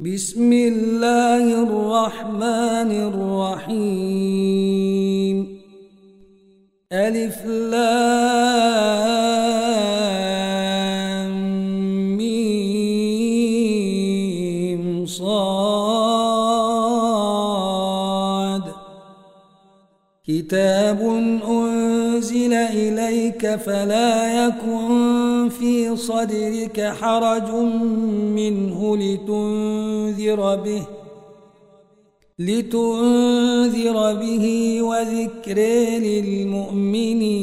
بسم الله الرحمن الرحيم. ألف لام ميم صاد. كتاب أنزل إليك فلا يكن في صدرك حرج منه لتنذر به لتنذر به وذكر للمؤمنين.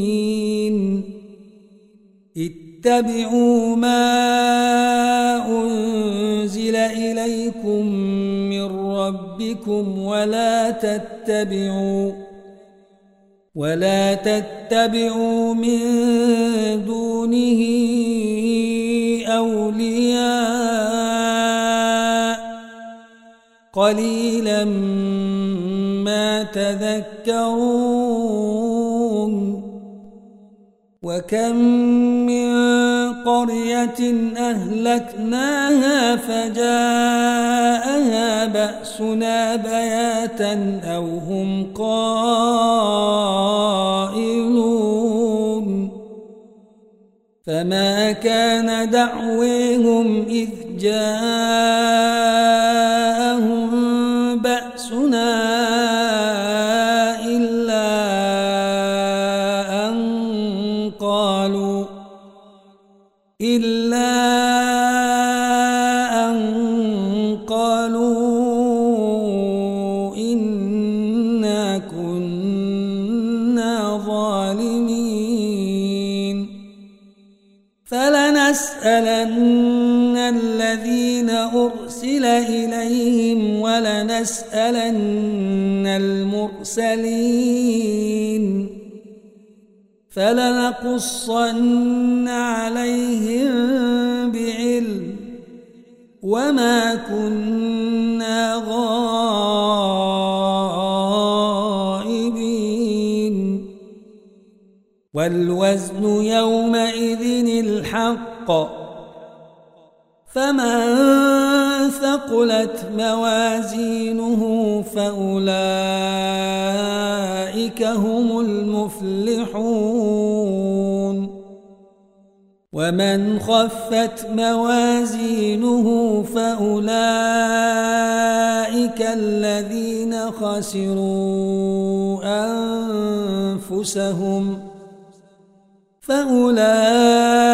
اتبعوا ما أنزل إليكم من ربكم ولا تتبعوا ولا تتبعوا من دونه أولياء قليلا ما تذكرون وكم من قرية أهلكناها فجاءها بأسنا بياتا أو هم قائلون. فما كان دعويهم إذ جاءهم ولنسألن المرسلين فلنقصن عليهم بعلم وما كنا غائبين والوزن يومئذ الحق فمن ثقلت موازينه فأولئك هم المفلحون. ومن خفت موازينه فأولئك الذين خسروا أنفسهم. فأولئك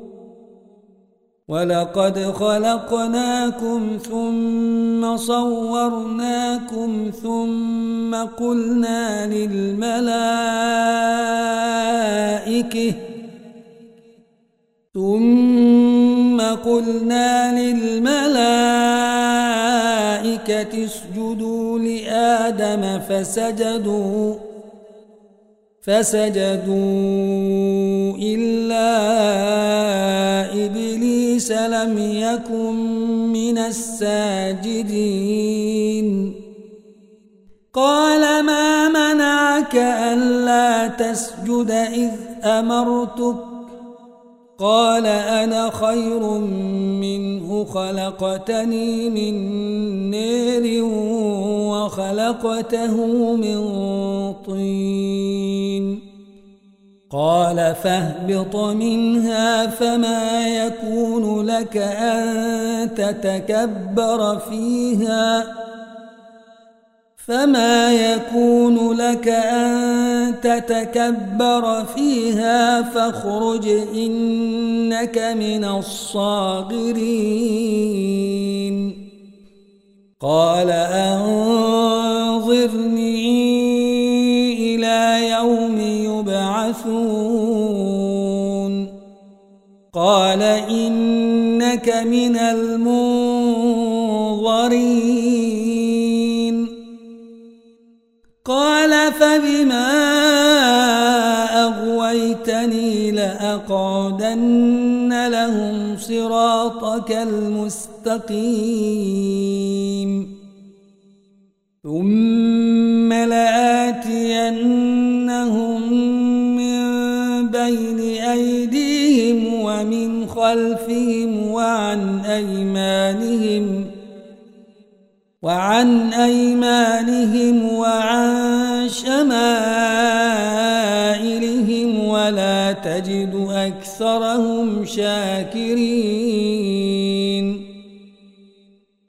ولقد خلقناكم ثم صورناكم ثم قلنا للملائكة ثم قلنا للملائكة اسجدوا لآدم فسجدوا فسجدوا إلا إبليس لم يكن من الساجدين. قال ما منعك ألا تسجد إذ أمرتك؟ قال أنا خير منه خلقتني من نير وخلقته من طين. قال فاهبط منها فما يكون لك أن تتكبر فيها فما يكون لك أن تتكبر فيها فاخرج إنك من الصاغرين. قال أنظرني يبعثون. قال إنك من المنظرين. قال فبما أغويتني لأقعدن لهم صراطك المستقيم. ثم خلفهم وعن أيمانهم وعن أيمانهم وعن شمائلهم ولا تجد أكثرهم شاكرين.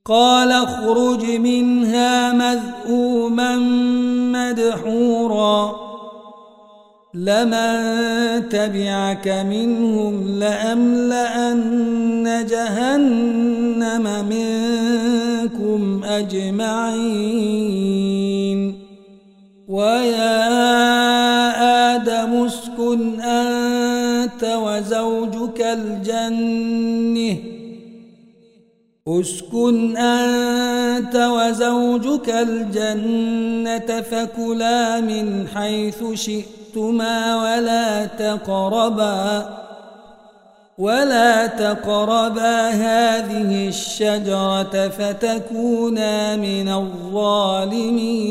قال اخرج منها مذءوما لمن تبعك منهم لأملأن جهنم منكم أجمعين ويا آدم اسكن أنت وزوجك الجنة اسكن أنت وزوجك الجنة فكلا من حيث شئتما ولا تقربا ولا تقربا هذه الشجرة فتكونا من الظالمين.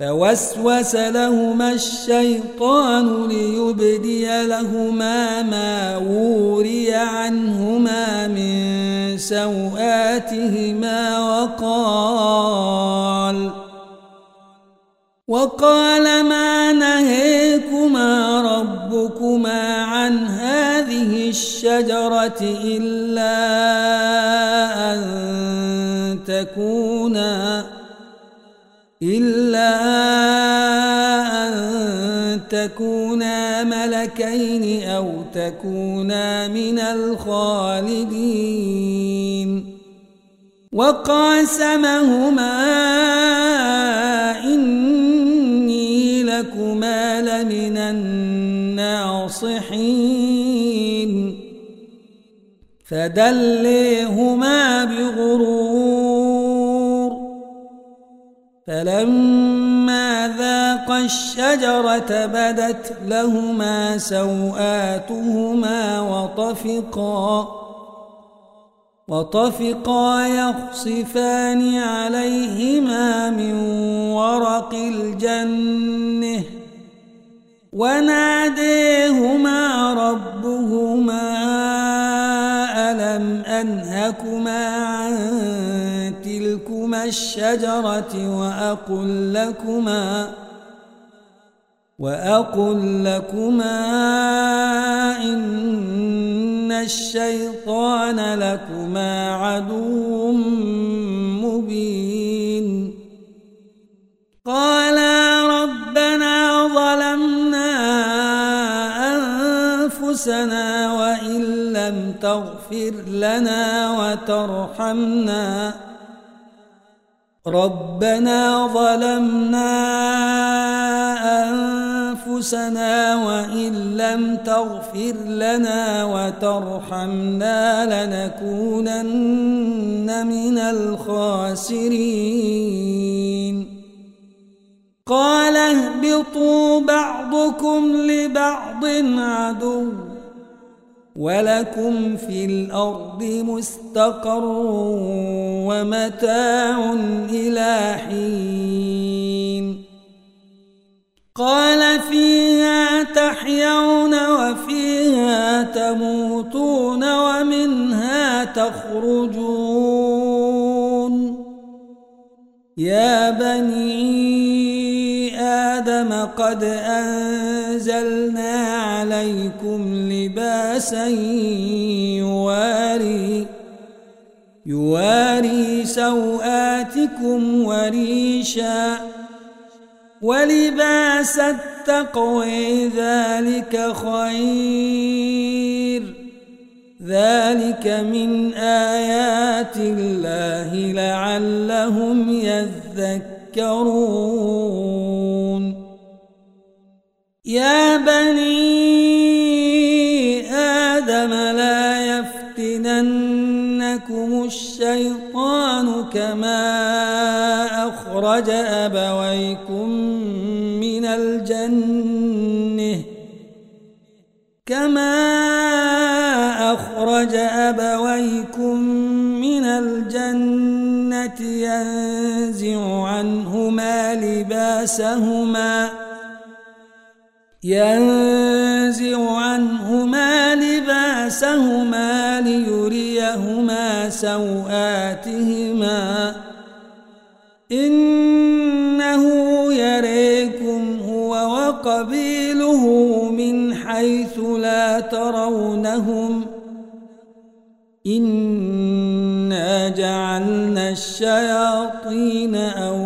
فوسوس لهما الشيطان ليبدي لهما ما وري عنهما من سوآتهما وقال وقال ما نهيكما ربكما عن هذه الشجرة إلا أن تكونا إلا أن تكونا ملكين أو تكونا من الخالدين. وقاسمهما إني لكما لمن الناصحين. فدليهما بغرور فلما ذاق الشجرة بدت لهما سوآتهما وطفقا وطفقا يخصفان عليهما من ورق الجنة. وناديهما ربهما ألم أنهكما عن تلكما الشجرة وأقل لكما وأقل لكما إن الشيطان لكما عدو مبين. قالا ربنا ظلمنا أنفسنا وإن لم تغفر لنا وترحمنا ربنا ظلمنا أنفسنا وإن لم تغفر لنا وترحمنا لنكونن من الخاسرين. قال اهبطوا بعضكم لبعض عدو. ولكم في الأرض مستقر ومتاع إلى حين قال فيها تحيون وفيها تموتون ومنها تخرجون يا بني آدم قد أنزلنا عليكم لباسا يواري يواري سوآتكم وريشا ولباس التقوى ذلك خير. ذلك من آيات الله لعلهم يذكرون. يا بني آدم لا يفتننكم الشيطان كما أخرج أبويكم من الجنة كما أخرج أبويكم من الجنة ينزع عنهما لباسهما ينزع عنهما لباسهما ليريهما سوآتهما. إنه يريكم هو وقبيله من حيث لا ترونهم. إنا جعلنا الشياطين أولياء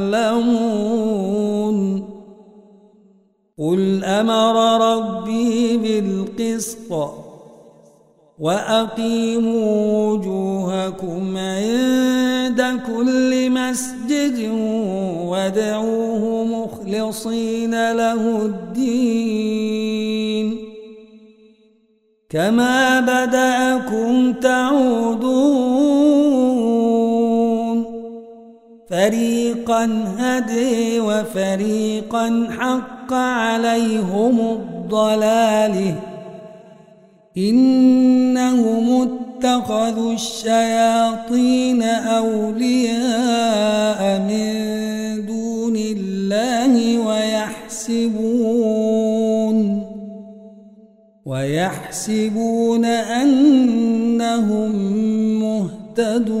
أمر ربي بالقسط وأقيموا وجوهكم عند كل مسجد وادعوه مخلصين له الدين. كما بدأكم تعودون. فريقا هدي وفريقا حق عليهم الضلاله إنهم اتخذوا الشياطين أولياء من دون الله ويحسبون ويحسبون أنهم مهتدون.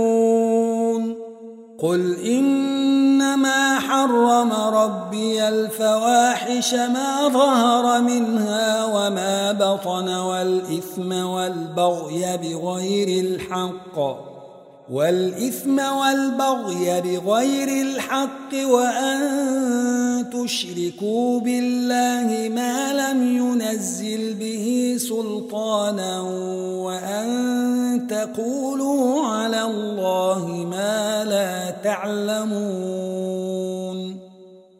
قل إنما حرم ربي الفواحش ما ظهر منها وما بطن والإثم والبغي بغير الحق والإثم والبغي بغير الحق وأن تشركوا بالله ما لم ينزل به سلطانا وأن تقولوا على الله ما لا تعلمون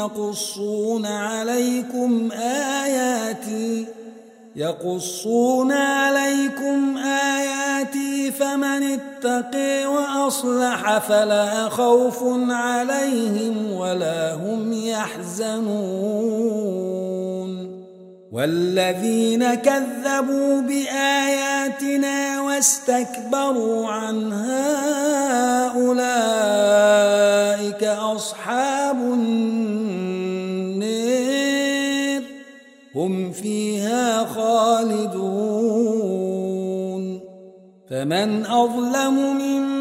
يقصون عليكم آياتي يقصون عليكم آياتي فمن اتقي وأصلح فلا خوف عليهم ولا هم يحزنون. والذين كذبوا بآياتنا واستكبروا عنها أولئك أصحاب النار. هم فيها خالدون. فمن أظلم ممن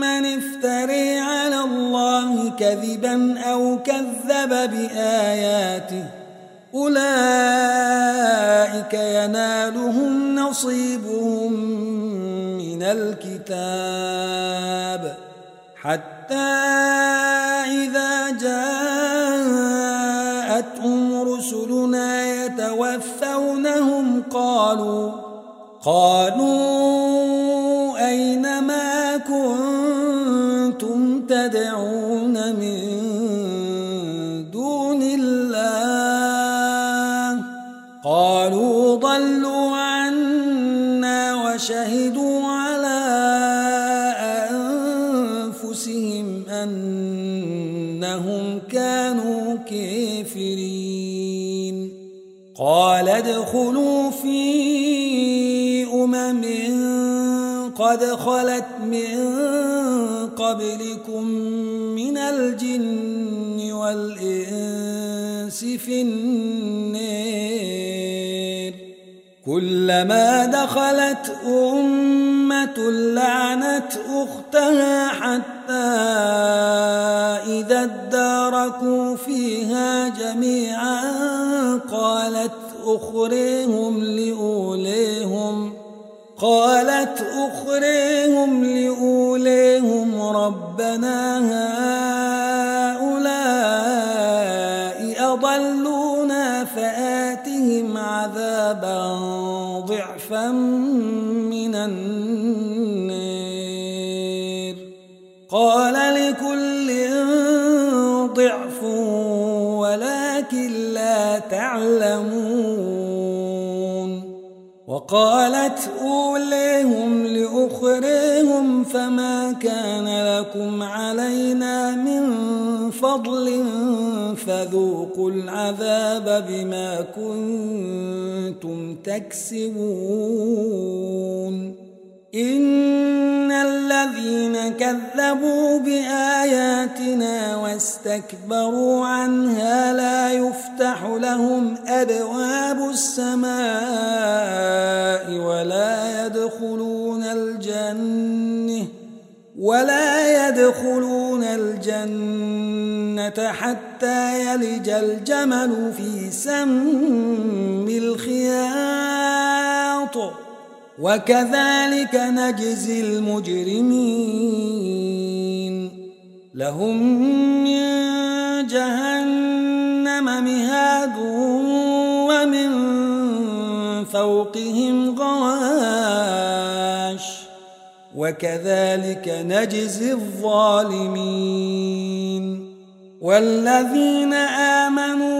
من افتري على الله كذبا أو كذب بآياته أولئك ينالهم نصيبهم من الكتاب. حتى إذا جاءتهم رسلنا يتوفونهم قالوا قالوا قال ادخلوا في أمم قد خلت من قبلكم من الجن والإنس في النار كلما دخلت أمة لعنت أختها حتى إذا اداركوا فيها جميعا قالت أخريهم لأوليهم قالت أخريهم لأوليهم ربنا هؤلاء أضلونا فآتهم عذابا ضعفا من النار قال لكل ضعف ولكن لا تعلمون. وقالت أوليهم لأخريهم فما كان لكم علينا من فضل فذوقوا العذاب بما كنتم تكسبون. إن الذين كذبوا بآياتنا واستكبروا عنها لا يفتح لهم أبواب السماء ولا يدخلون الجنة ولا يدخلون الجنة حتى يلج الجمل في سم الخياط وكذلك نجزي المجرمين. لهم من جهنم مهاد ومن فوقهم غواش. وكذلك نجزي الظالمين. والذين آمنوا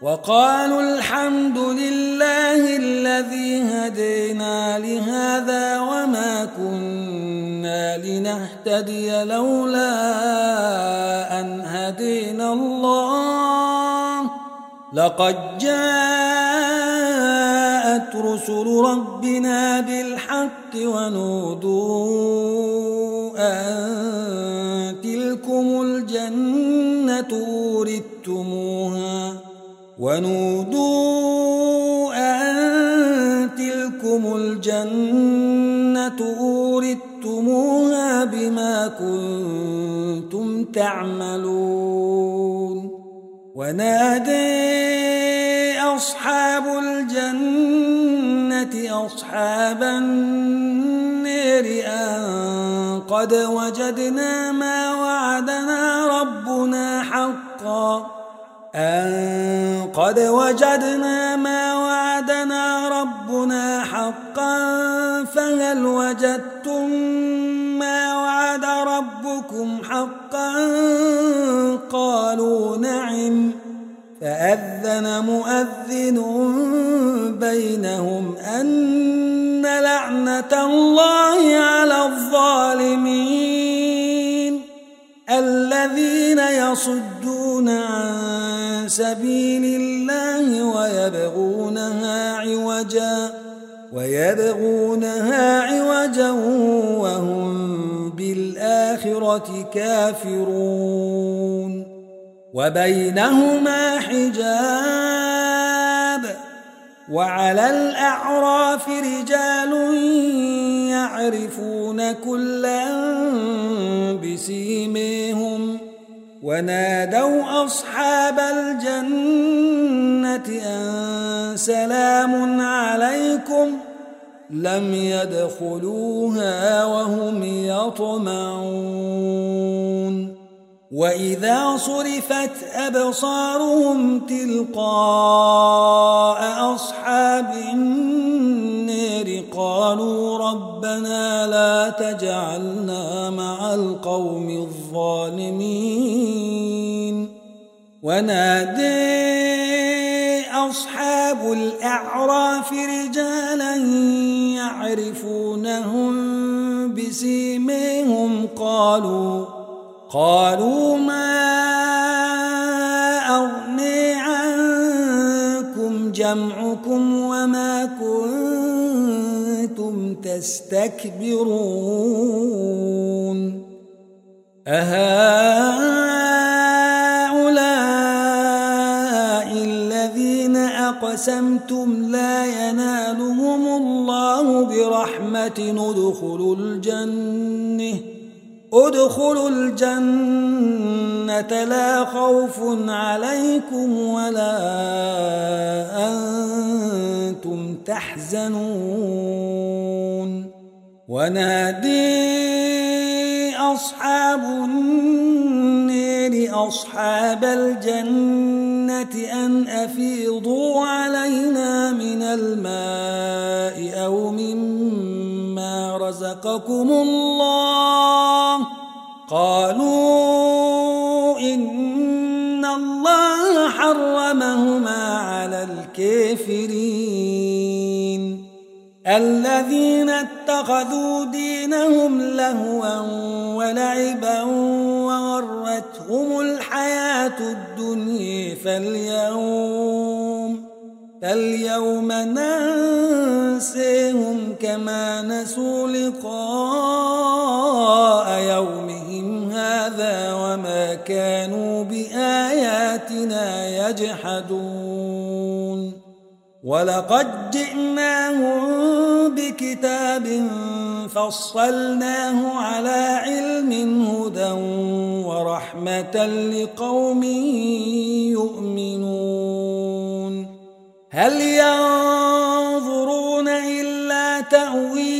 وقالوا الحمد لله الذي هدينا لهذا وما كنا لنهتدي لولا أن هدينا الله. لقد جاءت رسل ربنا بالحق ونودوا أن تلكم الجنة أوردتموها ونودوا أن تلكم الجنة أوردتموها بما كنتم تعملون. ونادي أصحاب الجنة أصحاب النار أن قد وجدنا ما وعدنا ربنا حقا. أن قد وجدنا ما وعدنا ربنا حقا فهل وجدتم ما وعد ربكم حقا؟ قالوا نعم. فأذن مؤذن بينهم أن لعنة الله على الظالمين يصدون عن سبيل الله ويبغونها عوجا ويبغونها عوجا وهم بالآخرة كافرون. وبينهما حجاب وعلى الأعراف رجال يعرفون كلا بسيميهم ونادوا أصحاب الجنة أن سلام عليكم لم يدخلوها وهم يطمعون. وإذا صرفت أبصارهم تلقاء أصحاب النار قالوا ربنا لا تجعلنا مع القوم الظالمين. ونادي أصحاب الأعراف رجالا يعرفونهم بسيميهم قالوا قالوا ما أغني عنكم جمعكم وما كنتم تستكبرون أهؤلاء الذين أقسمتم لا ينالهم الله برحمة ندخلوا الجنة ادخلوا الجنة لا خوف عليكم ولا أنتم تحزنون. ونادي أصحاب النير أصحاب الجنة أن أفيضوا علينا من الماء أو مما رزقكم الله. قالوا إن الله حرمهما على الكافرين. الذين اتخذوا دينهم لهوا ولعبا وغرتهم الحياة الدنيا فاليوم فاليوم ننسيهم كما نسوا لقاء يجحدون. ولقد جئناهم بكتاب فصلناه على علم هدى ورحمة لقوم يؤمنون. هل ينظرون إلا تأويله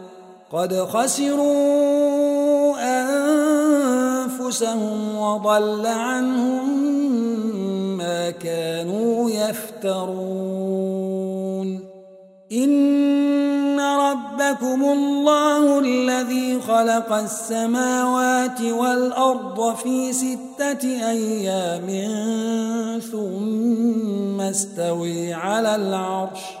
قد خسروا أنفسهم وضل عنهم ما كانوا يفترون. إن ربكم الله الذي خلق السماوات والأرض في ستة أيام ثم استوي على العرش.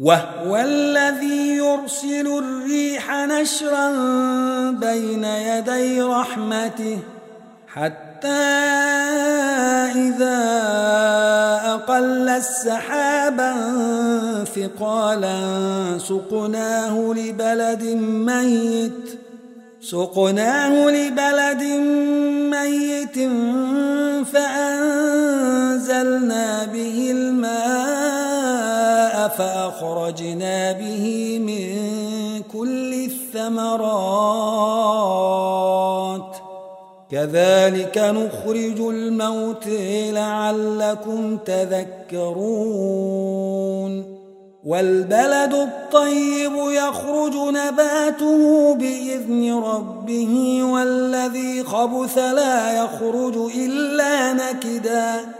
وهو الذي يرسل الريح نشرا بين يدي رحمته حتى إذا أقل السحابا ثقالا سقناه لبلد ميت سقناه لبلد ميت فأنزلنا به الماء فأخرجنا به من كل الثمرات. كذلك نخرج الموت لعلكم تذكرون. والبلد الطيب يخرج نباته بإذن ربه والذي خبث لا يخرج إلا نكدا.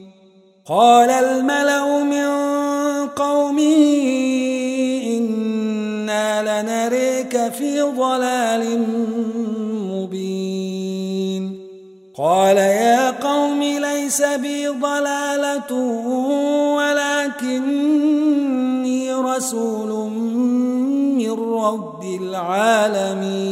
قال الملأ من قومه إنا لنريك في ضلال قال يا قوم ليس بي ضلالة ولكني رسول من رب العالمين.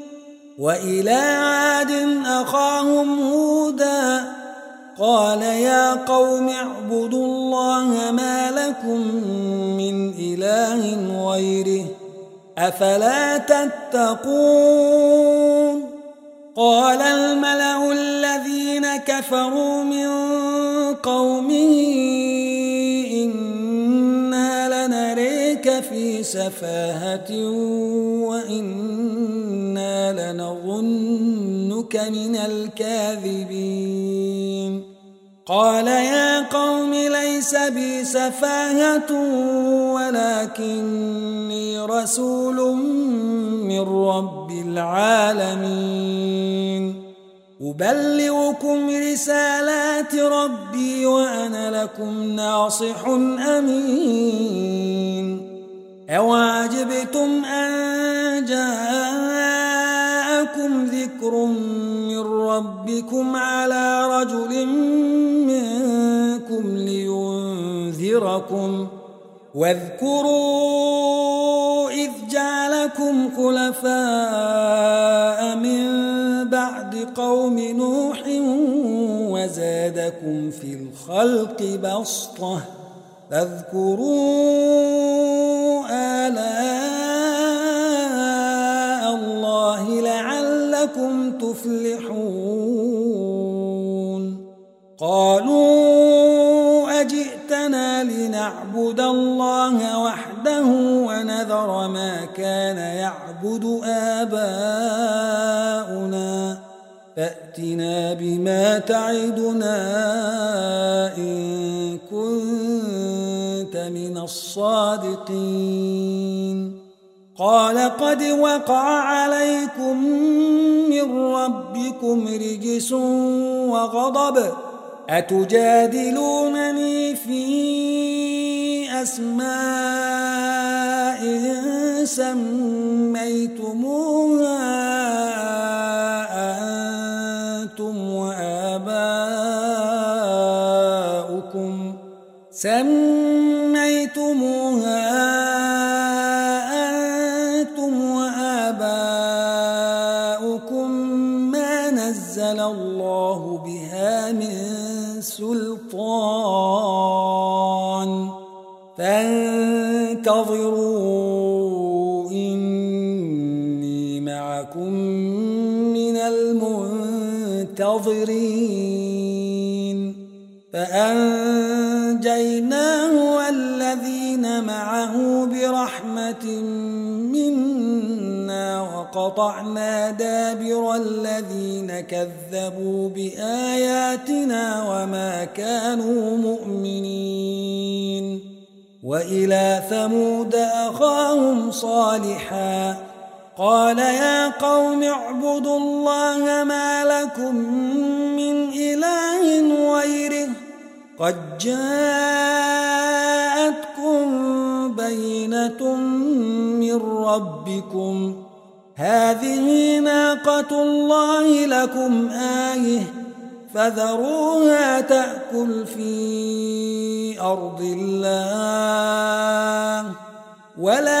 وإلى عاد أخاهم هودا قال يا قوم اعبدوا الله ما لكم من إله غيره أفلا تتقون قال الملأ الذين كفروا من قومه في سفاهة وإنا لنظنك من الكاذبين. قال يا قوم ليس بي سفاهة ولكني رسول من رب العالمين. أبلغكم رسالات ربي وأنا لكم ناصح أمين. أوأجبتم أن جاءكم ذكر من ربكم على رجل منكم لينذركم واذكروا إذ جعلكم خلفاء من بعد قوم نوح وزادكم في الخلق بسطة فاذكروا آلاء لعلكم تفلحون قالوا أجئتنا لنعبد الله وحده ونذر ما كان يعبد آباؤنا فأتنا بما تعدنا إن كنت من الصادقين قال قد وقع عليكم من ربكم رجس وغضب أتجادلونني في أسماء سميتموها المنتظرين فأنجيناه والذين معه برحمة وقطعنا دابر الذين كذبوا بآياتنا وما كانوا مؤمنين. وإلى ثمود أخاهم صالحا قال يا قوم اعبدوا الله ما لكم من إله غيره قد جاءتكم بينة من ربكم. هذه ناقة الله لكم آية فذروها تأكل في أرض الله. ولا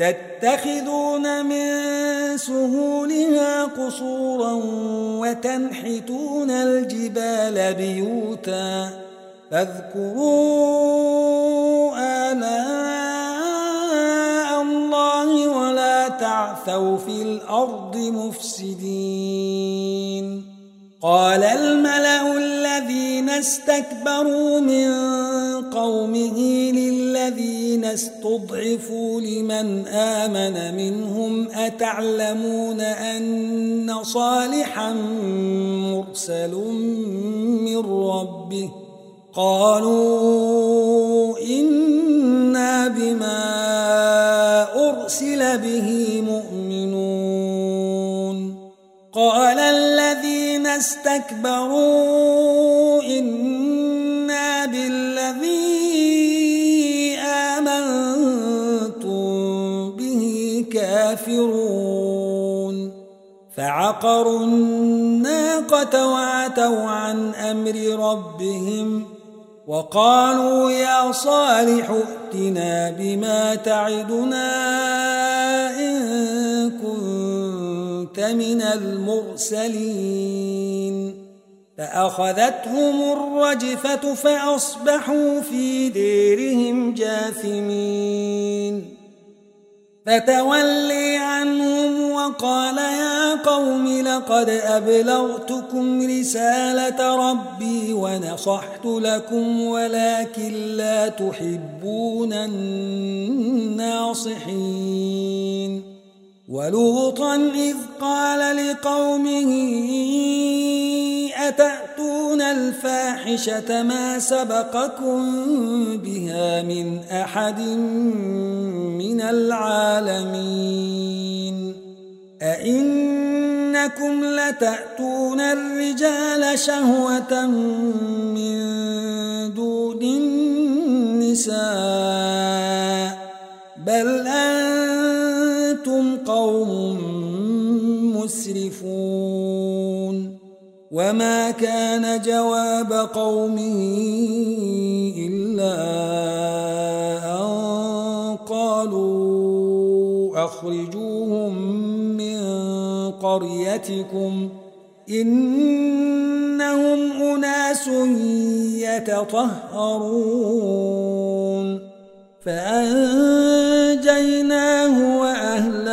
تتخذون من سهولها قصورا وتنحتون الجبال بيوتا فاذكروا آلاء الله ولا تعثوا في الأرض مفسدين. قال الملأ استكبروا من قومه للذين استضعفوا لمن آمن منهم أتعلمون أن صالحا مرسل من ربه قالوا إنا بما أرسل به مؤمنون قال استكبروا إنا بالذي آمنتم به كافرون. فعقروا الناقة وعتوا عن أمر ربهم وقالوا يا صالح ائتنا بما تعدنا إن كنت من المرسلين. فأخذتهم الرجفة فأصبحوا في ديرهم جاثمين. فتولي عنهم وقال يا قوم لقد أبلغتكم رسالة ربي ونصحت لكم ولكن لا تحبون الناصحين. ولوطا إذ قال لقومه أتأتون الفاحشة ما سبقكم بها من أحد من العالمين؟ أئنكم لتأتون الرجال شهوة من دون النساء؟ بل أنتم قوم مسرفون وما كان جواب قومه إلا أن قالوا أخرجوهم من قريتكم إنهم أناس يتطهرون فأنجيناه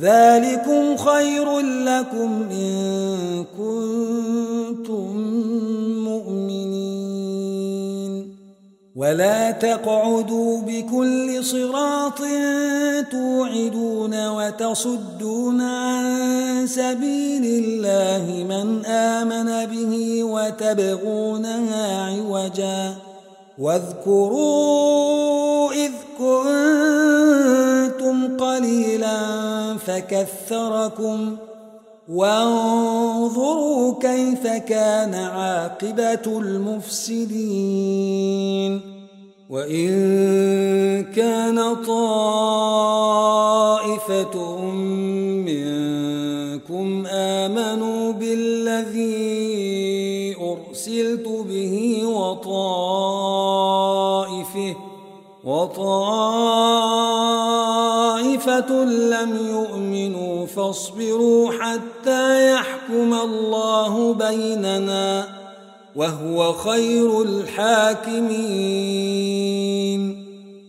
ذلكم خير لكم إن كنتم مؤمنين. ولا تقعدوا بكل صراط توعدون وتصدون عن سبيل الله من آمن به وتبغونها عوجا. واذكروا إذ كنتم قليلا فكثركم وانظروا كيف كان عاقبة المفسدين وإن كان طائفة وطائفة لم يؤمنوا فاصبروا حتى يحكم الله بيننا وهو خير الحاكمين.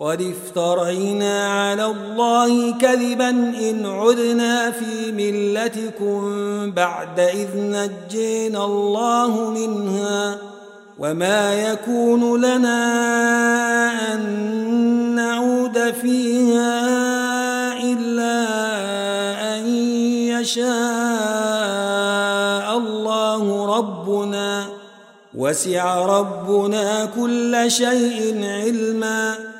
قد افترينا على الله كذبا إن عدنا في ملتكم بعد إذ نجينا الله منها وما يكون لنا أن نعود فيها إلا أن يشاء الله ربنا وسع ربنا كل شيء علما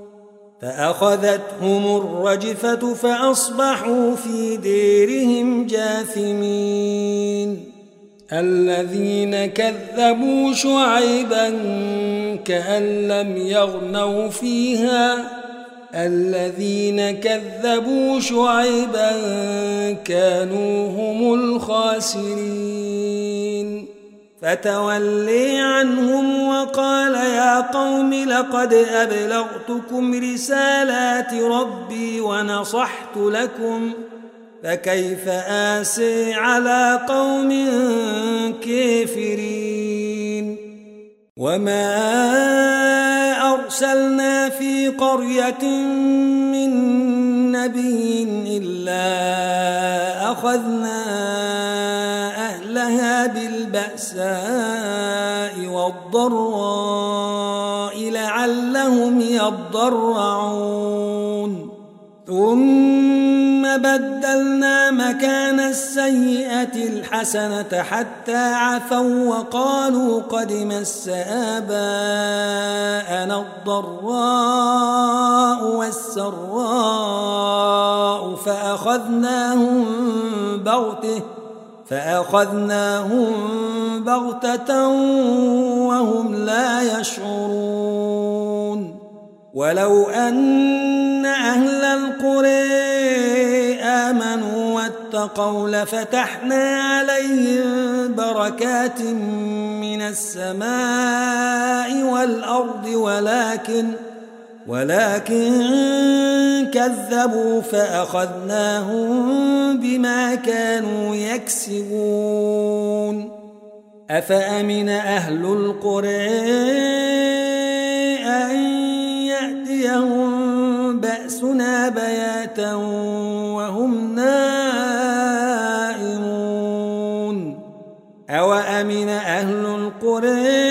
فأخذتهم الرجفة فأصبحوا في ديرهم جاثمين. الذين كذبوا شعيبا كأن لم يغنوا فيها. الذين كذبوا شعيبا كانوا هم الخاسرين. فتولي عنهم وقال يا قوم لقد أبلغتكم رسالات ربي ونصحت لكم فكيف آسي على قوم كافرين وما أرسلنا في قرية من نبي إلا أخذنا بالبأساء والضراء لعلهم يضرعون. ثم بدلنا مكان السيئة الحسنة حتى عفوا وقالوا قد مس آباءنا الضراء والسراء فأخذناهم بغتة فأخذناهم بغتة وهم لا يشعرون. ولو أن أهل القرى آمنوا واتقوا لفتحنا عليهم بركات من السماء والأرض ولكن ولكن كذبوا فأخذناهم بما كانوا يكسبون. أفأمن أهل القرى أن يأتيهم بأسنا بياتا وهم نائمون؟ أوأمن أهل القرى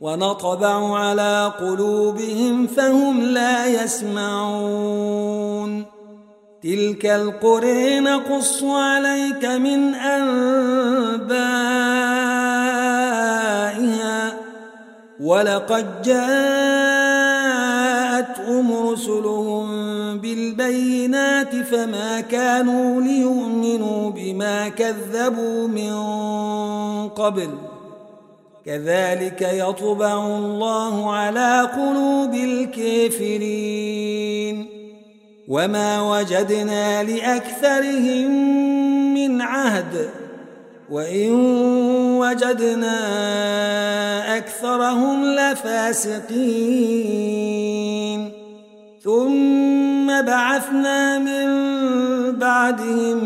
ونطبع على قلوبهم فهم لا يسمعون. تلك القرى نقص عليك من أنبائها. ولقد جاءتهم رسلهم بالبينات فما كانوا ليؤمنوا بما كذبوا من قبل. كذلك يطبع الله على قلوب الكافرين. وما وجدنا لأكثرهم من عهد وإن وجدنا أكثرهم لفاسقين. ثم بعثنا من بعدهم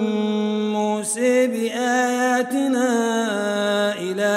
موسى بآياتنا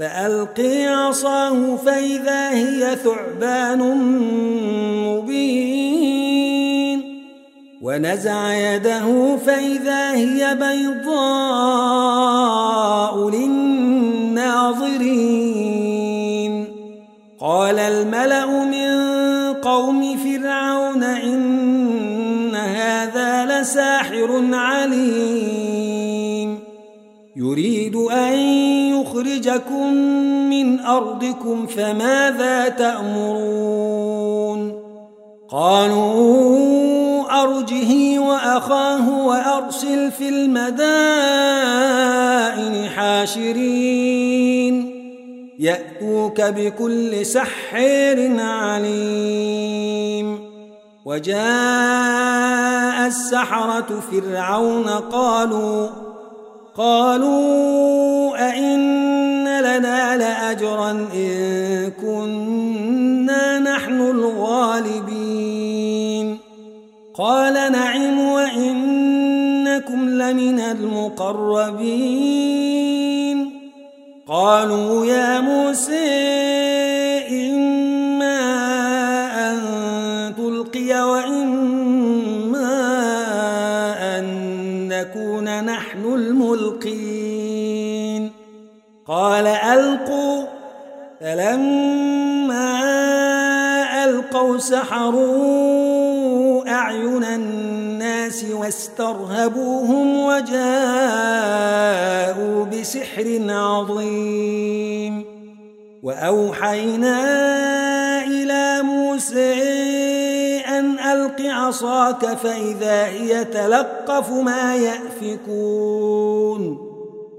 فألقي عصاه فإذا هي ثعبان مبين ونزع يده فإذا هي بيضاء للناظرين. قال الملأ من قوم فرعون إن هذا لساحر عليم. يريد أن يخرجكم من أرضكم فماذا تأمرون؟ قالوا أرجه وأخاه وأرسل في المدائن حاشرين. يأتوك بكل سحير عليم. وجاء السحرة فرعون قالوا قالوا أئن لنا لأجرا إن كنا نحن الغالبين. قال نعم وإنكم لمن المقربين. قالوا يا موسى قال ألقوا فلما ألقوا سحروا أعين الناس واسترهبوهم وجاءوا بسحر عظيم وأوحينا إلى موسى أن عصاك فإذا هي تلقف ما يأفكون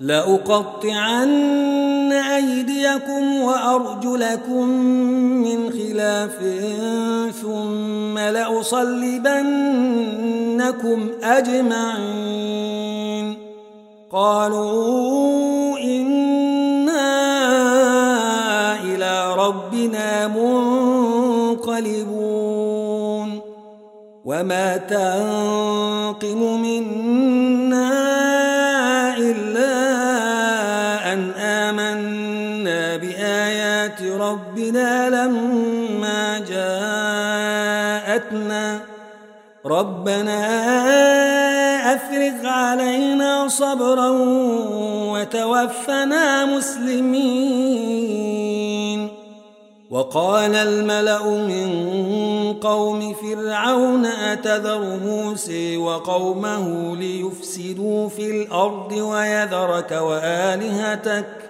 لأقطعن أيديكم وأرجلكم من خلاف ثم لأصلبنكم أجمعين. قالوا إِنَّا ربنا منقلبون. وما تنقم منا ربنا لما جاءتنا. ربنا أفرغ علينا صبرا وتوفنا مسلمين. وقال الملأ من قوم فرعون أتذر موسى وقومه ليفسدوا في الأرض ويذرك وآلهتك؟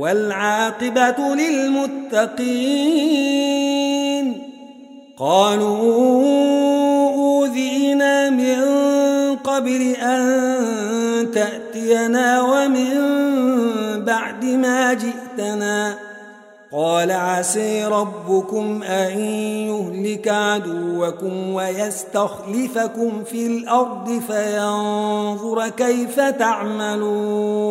والعاقبة للمتقين. قالوا أوذينا من قبل أن تأتينا ومن بعد ما جئتنا. قال عسي ربكم أن يهلك عدوكم ويستخلفكم في الأرض فينظر كيف تعملون.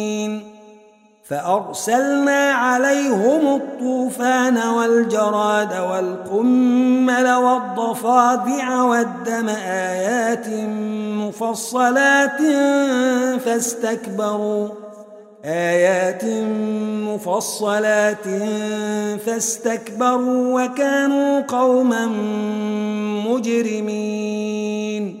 فأرسلنا عليهم الطوفان والجراد والقمل والضفادع والدم آيات مفصلات فاستكبروا. آيات مفصلات فاستكبروا وكانوا قوما مجرمين.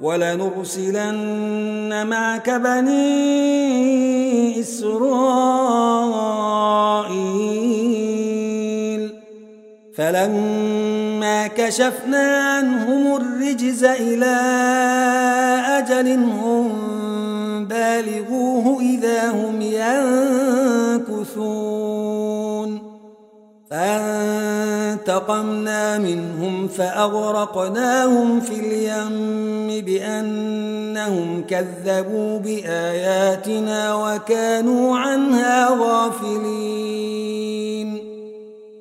ولنرسلن معك بني إسرائيل. فلما كشفنا عنهم الرجز إلى أجل هم بالغوه إذا هم ينكثون. فانتقمنا منهم فأغرقناهم في اليم بأنهم كذبوا بآياتنا وكانوا عنها غافلين.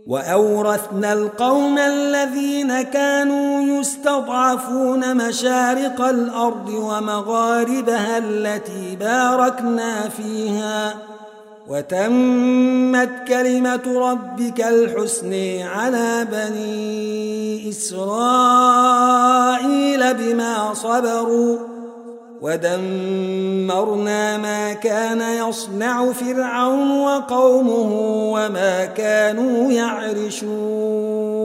وأورثنا القوم الذين كانوا يستضعفون مشارق الأرض ومغاربها التي باركنا فيها. وتمت كلمة ربك الحسن على بني إسرائيل بما صبروا ودمرنا ما كان يصنع فرعون وقومه وما كانوا يعرشون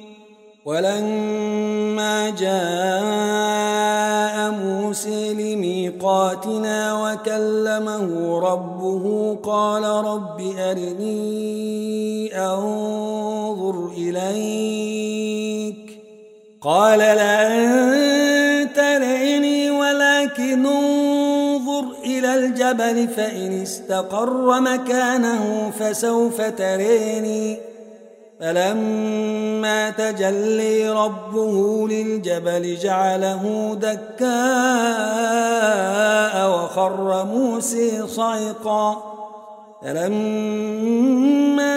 ولما جاء موسى لميقاتنا وكلمه ربه قال رب أرني أنظر إليك. قال لن تريني ولكن انظر إلى الجبل فإن استقر مكانه فسوف تريني. فلما تجلي ربه للجبل جعله دكاء وخر موسى صعقا. فلما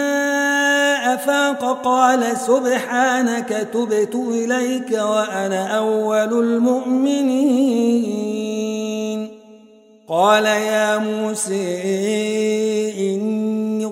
أفاق قال سبحانك تبت إليك وأنا أول المؤمنين. قال يا موسى إني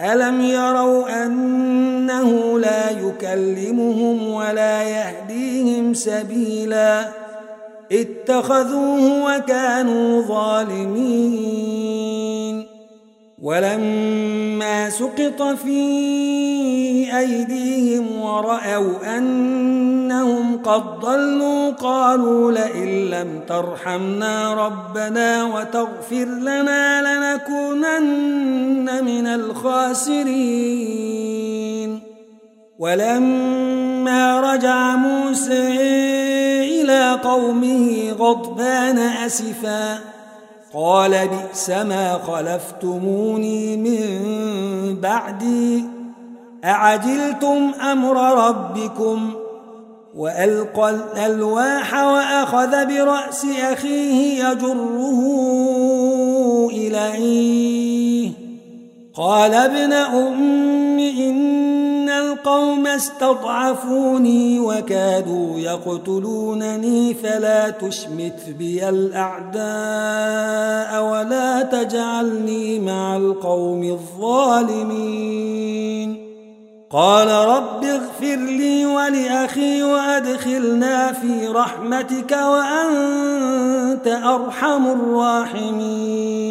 ألم يروا أنه لا يكلمهم ولا يهديهم سبيلا اتخذوه وكانوا ظالمين ولما سقط في أيديهم ورأوا أنهم قد ضلوا قالوا لئن لم ترحمنا ربنا وتغفر لنا لنكونن من الخاسرين. ولما رجع موسى إلى قومه غضبان أسفاً قال بئس ما خلفتموني من بعدي. أعجلتم أمر ربكم؟ وألقى الألواح وأخذ برأس أخيه يجره إليه. قال ابن أم إن القوم استضعفوني وكادوا يقتلونني فلا تشمت بي الأعداء ولا تجعلني مع القوم الظالمين. قال رب اغفر لي ولأخي وأدخلنا في رحمتك وأنت أرحم الراحمين.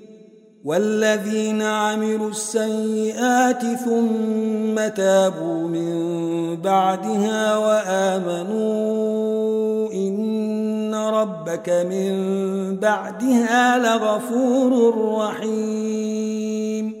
والذين عملوا السيئات ثم تابوا من بعدها وآمنوا إن ربك من بعدها لغفور رحيم.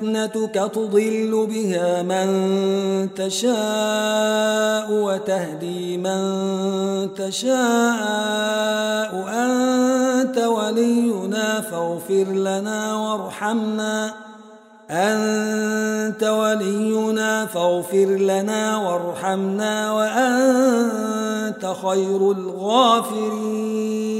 فتنتك تضل بها من تشاء وتهدي من تشاء. أنت ولينا فاغفر لنا وارحمنا. أنت ولينا فاغفر لنا وارحمنا. وأنت خير الغافرين.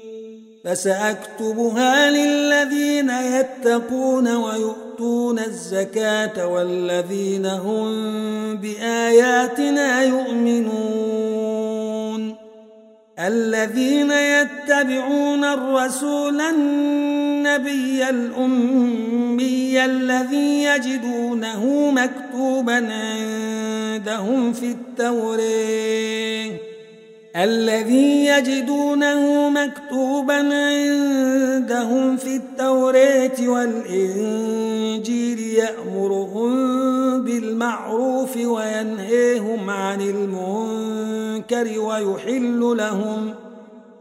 فسأكتبها للذين يتقون ويؤتون الزكاة والذين هم بآياتنا يؤمنون. الذين يتبعون الرسول النبي الأمي الذي يجدونه مكتوبا عندهم في التوريه الذي يجدونه مكتوبا عندهم في التوراة والإنجيل يأمرهم بالمعروف وينهيهم عن المنكر ويحل لهم ۖ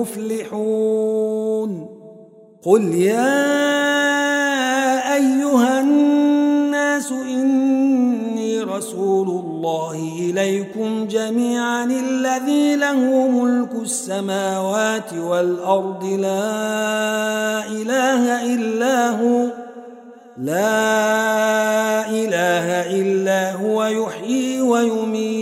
هم المفلحون قل يا أيها الناس إني رسول الله إليكم جميعا الذي له ملك السماوات والأرض. لا إله إلا هو لا إله إلا هو يحيي ويميت.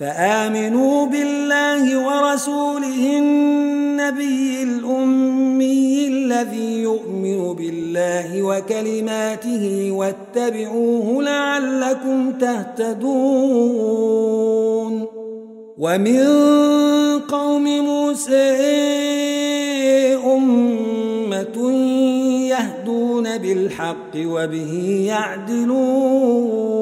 فآمنوا بالله ورسوله النبي الأمي الذي يؤمن بالله وكلماته واتبعوه لعلكم تهتدون. ومن قوم موسى أمة يهدون بالحق وبه يعدلون.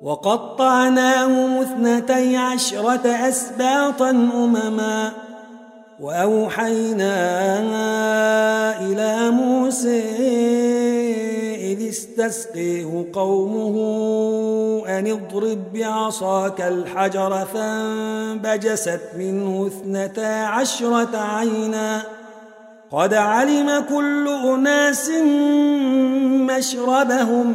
وقطعناهم اثنتي عشرة أسباطا أمما وأوحينا إلى موسى إذ استسقيه قومه أن اضرب بعصاك الحجر فانبجست منه اثنتا عشرة عينا قد علم كل أناس مشربهم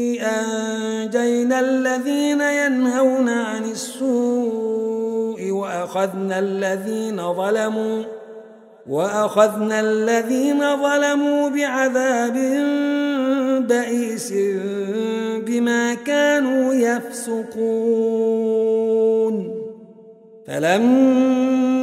أنجينا الذين ينهون عن السوء وأخذنا الذين ظلموا وأخذنا الذين ظلموا بعذاب بئيس بما كانوا يفسقون. فلما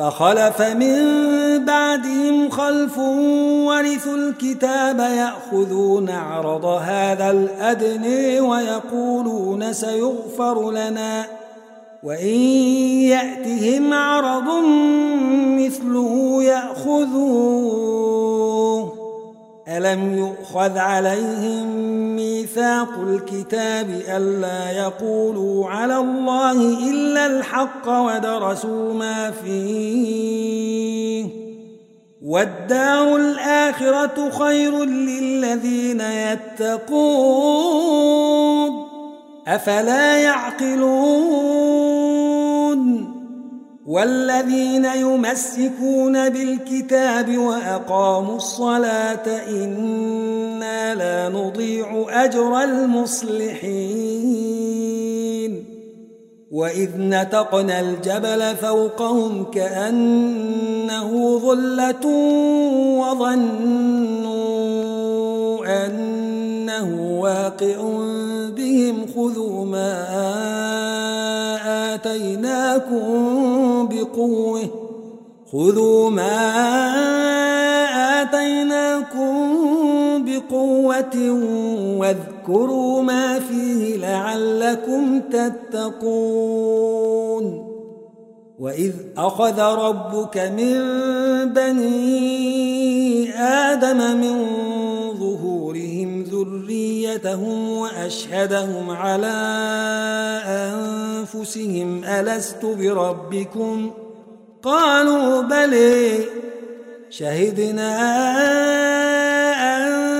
فخلف من بعدهم خلف ورثوا الكتاب يأخذون عرض هذا الأدني ويقولون سيغفر لنا. وإن يأتهم عرض مثله يأخذوه. ألم يؤخذ عليهم ميثاق الكتاب ألا يقولوا على الله إلا الحق ودرسوا ما فيه. والدار الآخرة خير للذين يتقون. أفلا يعقلون؟ والذين يمسكون بالكتاب وأقاموا الصلاة إنا لا نضيع أجر المصلحين. وإذ نتقنا الجبل فوقهم كأنه ظلة وظنوا أنه واقع بهم خذوا ما آتيناكم بقوة خذوا ما آتيناكم بقوة واذكروا ما فيه لعلكم تتقون. وإذ أخذ ربك من بني آدم من ظهورهم ذريتهم وأشهدهم على أنفسهم ألست بربكم؟ قالوا بلي شهدنا أن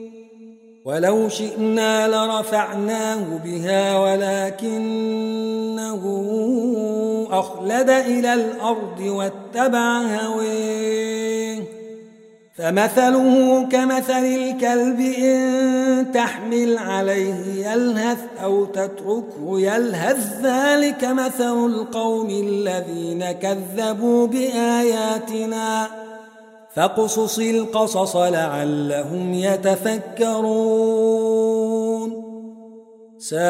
ولو شئنا لرفعناه بها ولكنه أخلد إلى الأرض واتبع هويه. فمثله كمثل الكلب إن تحمل عليه يلهث أو تتركه يلهث. ذلك مثل القوم الذين كذبوا بآياتنا. فاقصص القصص لعلهم يتفكرون. ساء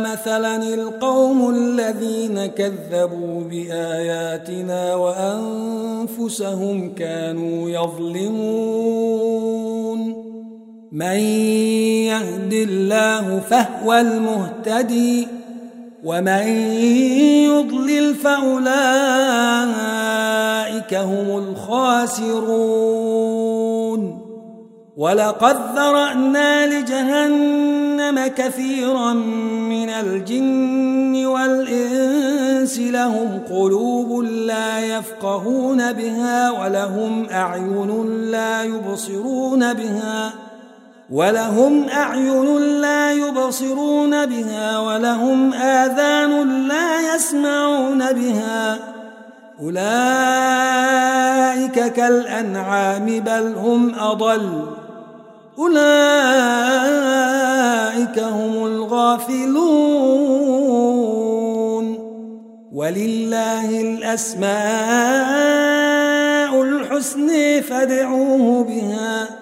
مثلا القوم الذين كذبوا بآياتنا وأنفسهم كانوا يظلمون. من يهد الله فهو المهتدي. ومن يضلل فأولئك هم الخاسرون. ولقد ذرأنا لجهنم كثيرا من الجن والإنس لهم قلوب لا يفقهون بها ولهم أعين لا يبصرون بها. ولهم أعين لا يبصرون بها ولهم آذان لا يسمعون بها. أولئك كالأنعام بل هم أضل. أولئك هم الغافلون. ولله الأسماء الحسن فادعوه بها.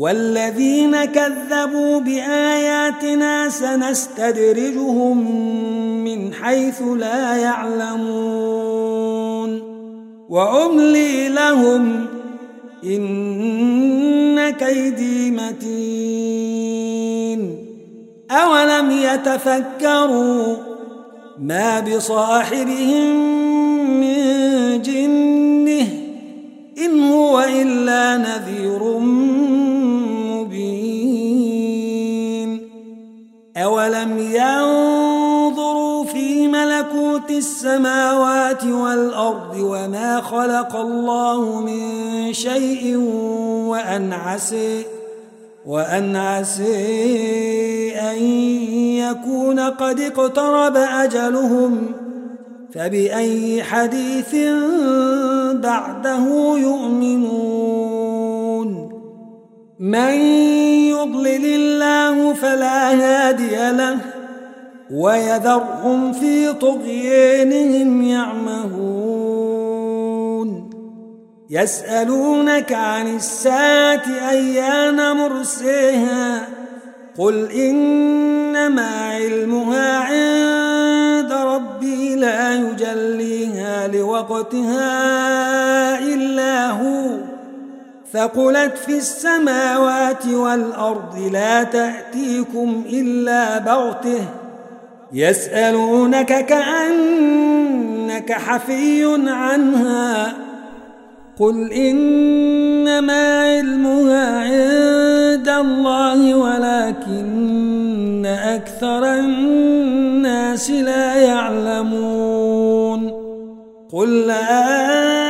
والذين كذبوا بآياتنا سنستدرجهم من حيث لا يعلمون. وأملي لهم إن كيدي متين. أولم يتفكروا ما بصاحبهم من جنه إن هو إلا نذير مبين أولم ينظروا في ملكوت السماوات والأرض وما خلق الله من شيء وأن عسي وأن عسي أن يكون قد اقترب أجلهم فبأي حديث بعده يؤمنون من يضلل الله فلا هادي له ويذرهم في طغيانهم يعمهون يسألونك عن الساعة أيان مرسيها قل إنما علمها عند ربي لا يجليها لوقتها إلا هو ثقلت في السماوات والأرض لا تأتيكم إلا بغتة يسألونك كأنك حفي عنها قل إنما علمها عند الله ولكن أكثر الناس لا يعلمون قل لا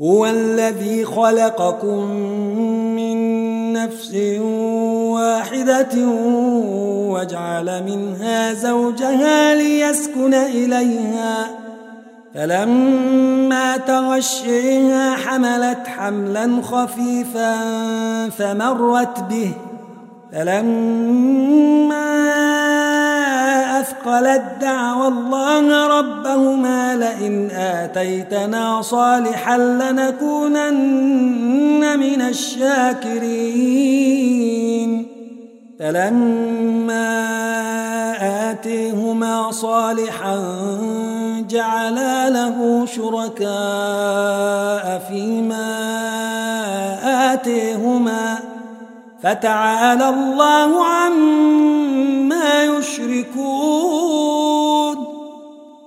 هو الذي خلقكم من نفس واحدة وجعل منها زوجها ليسكن إليها. فلما تغشيها حملت حملا خفيفا فمرت به. فلما أثقلت دعوى الله ربهما لئن آتيتنا صالحا لنكونن من الشاكرين. فلما آتيهما صالحا جعلا له شركاء فيما آتيهما. فتعالى الله عما يشركون.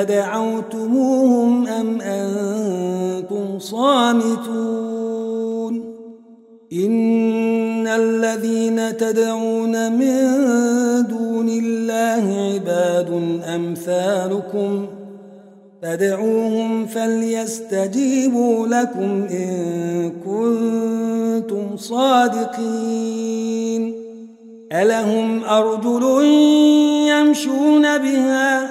أدعوتموهم أم أنتم صامتون إن الذين تدعون من دون الله عباد أمثالكم فادعوهم فليستجيبوا لكم إن كنتم صادقين ألهم أرجل يمشون بها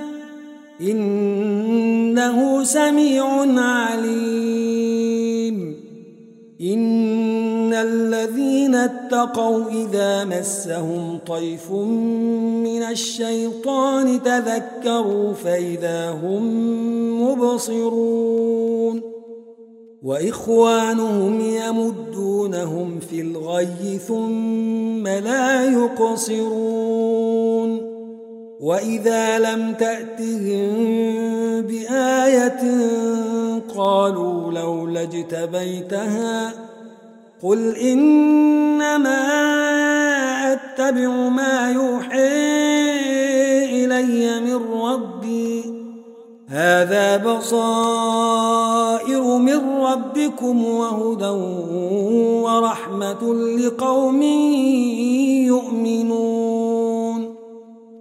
إنه سميع عليم. إن الذين اتقوا إذا مسهم طيف من الشيطان تذكروا فإذا هم مبصرون. وإخوانهم يمدونهم في الغي ثم لا يقصرون. وإذا لم تأتهم بآية قالوا لولا اجتبيتها قل إنما أتبع ما يوحي إلي من ربي هذا بصائر من ربكم وهدى ورحمة لقوم يؤمنون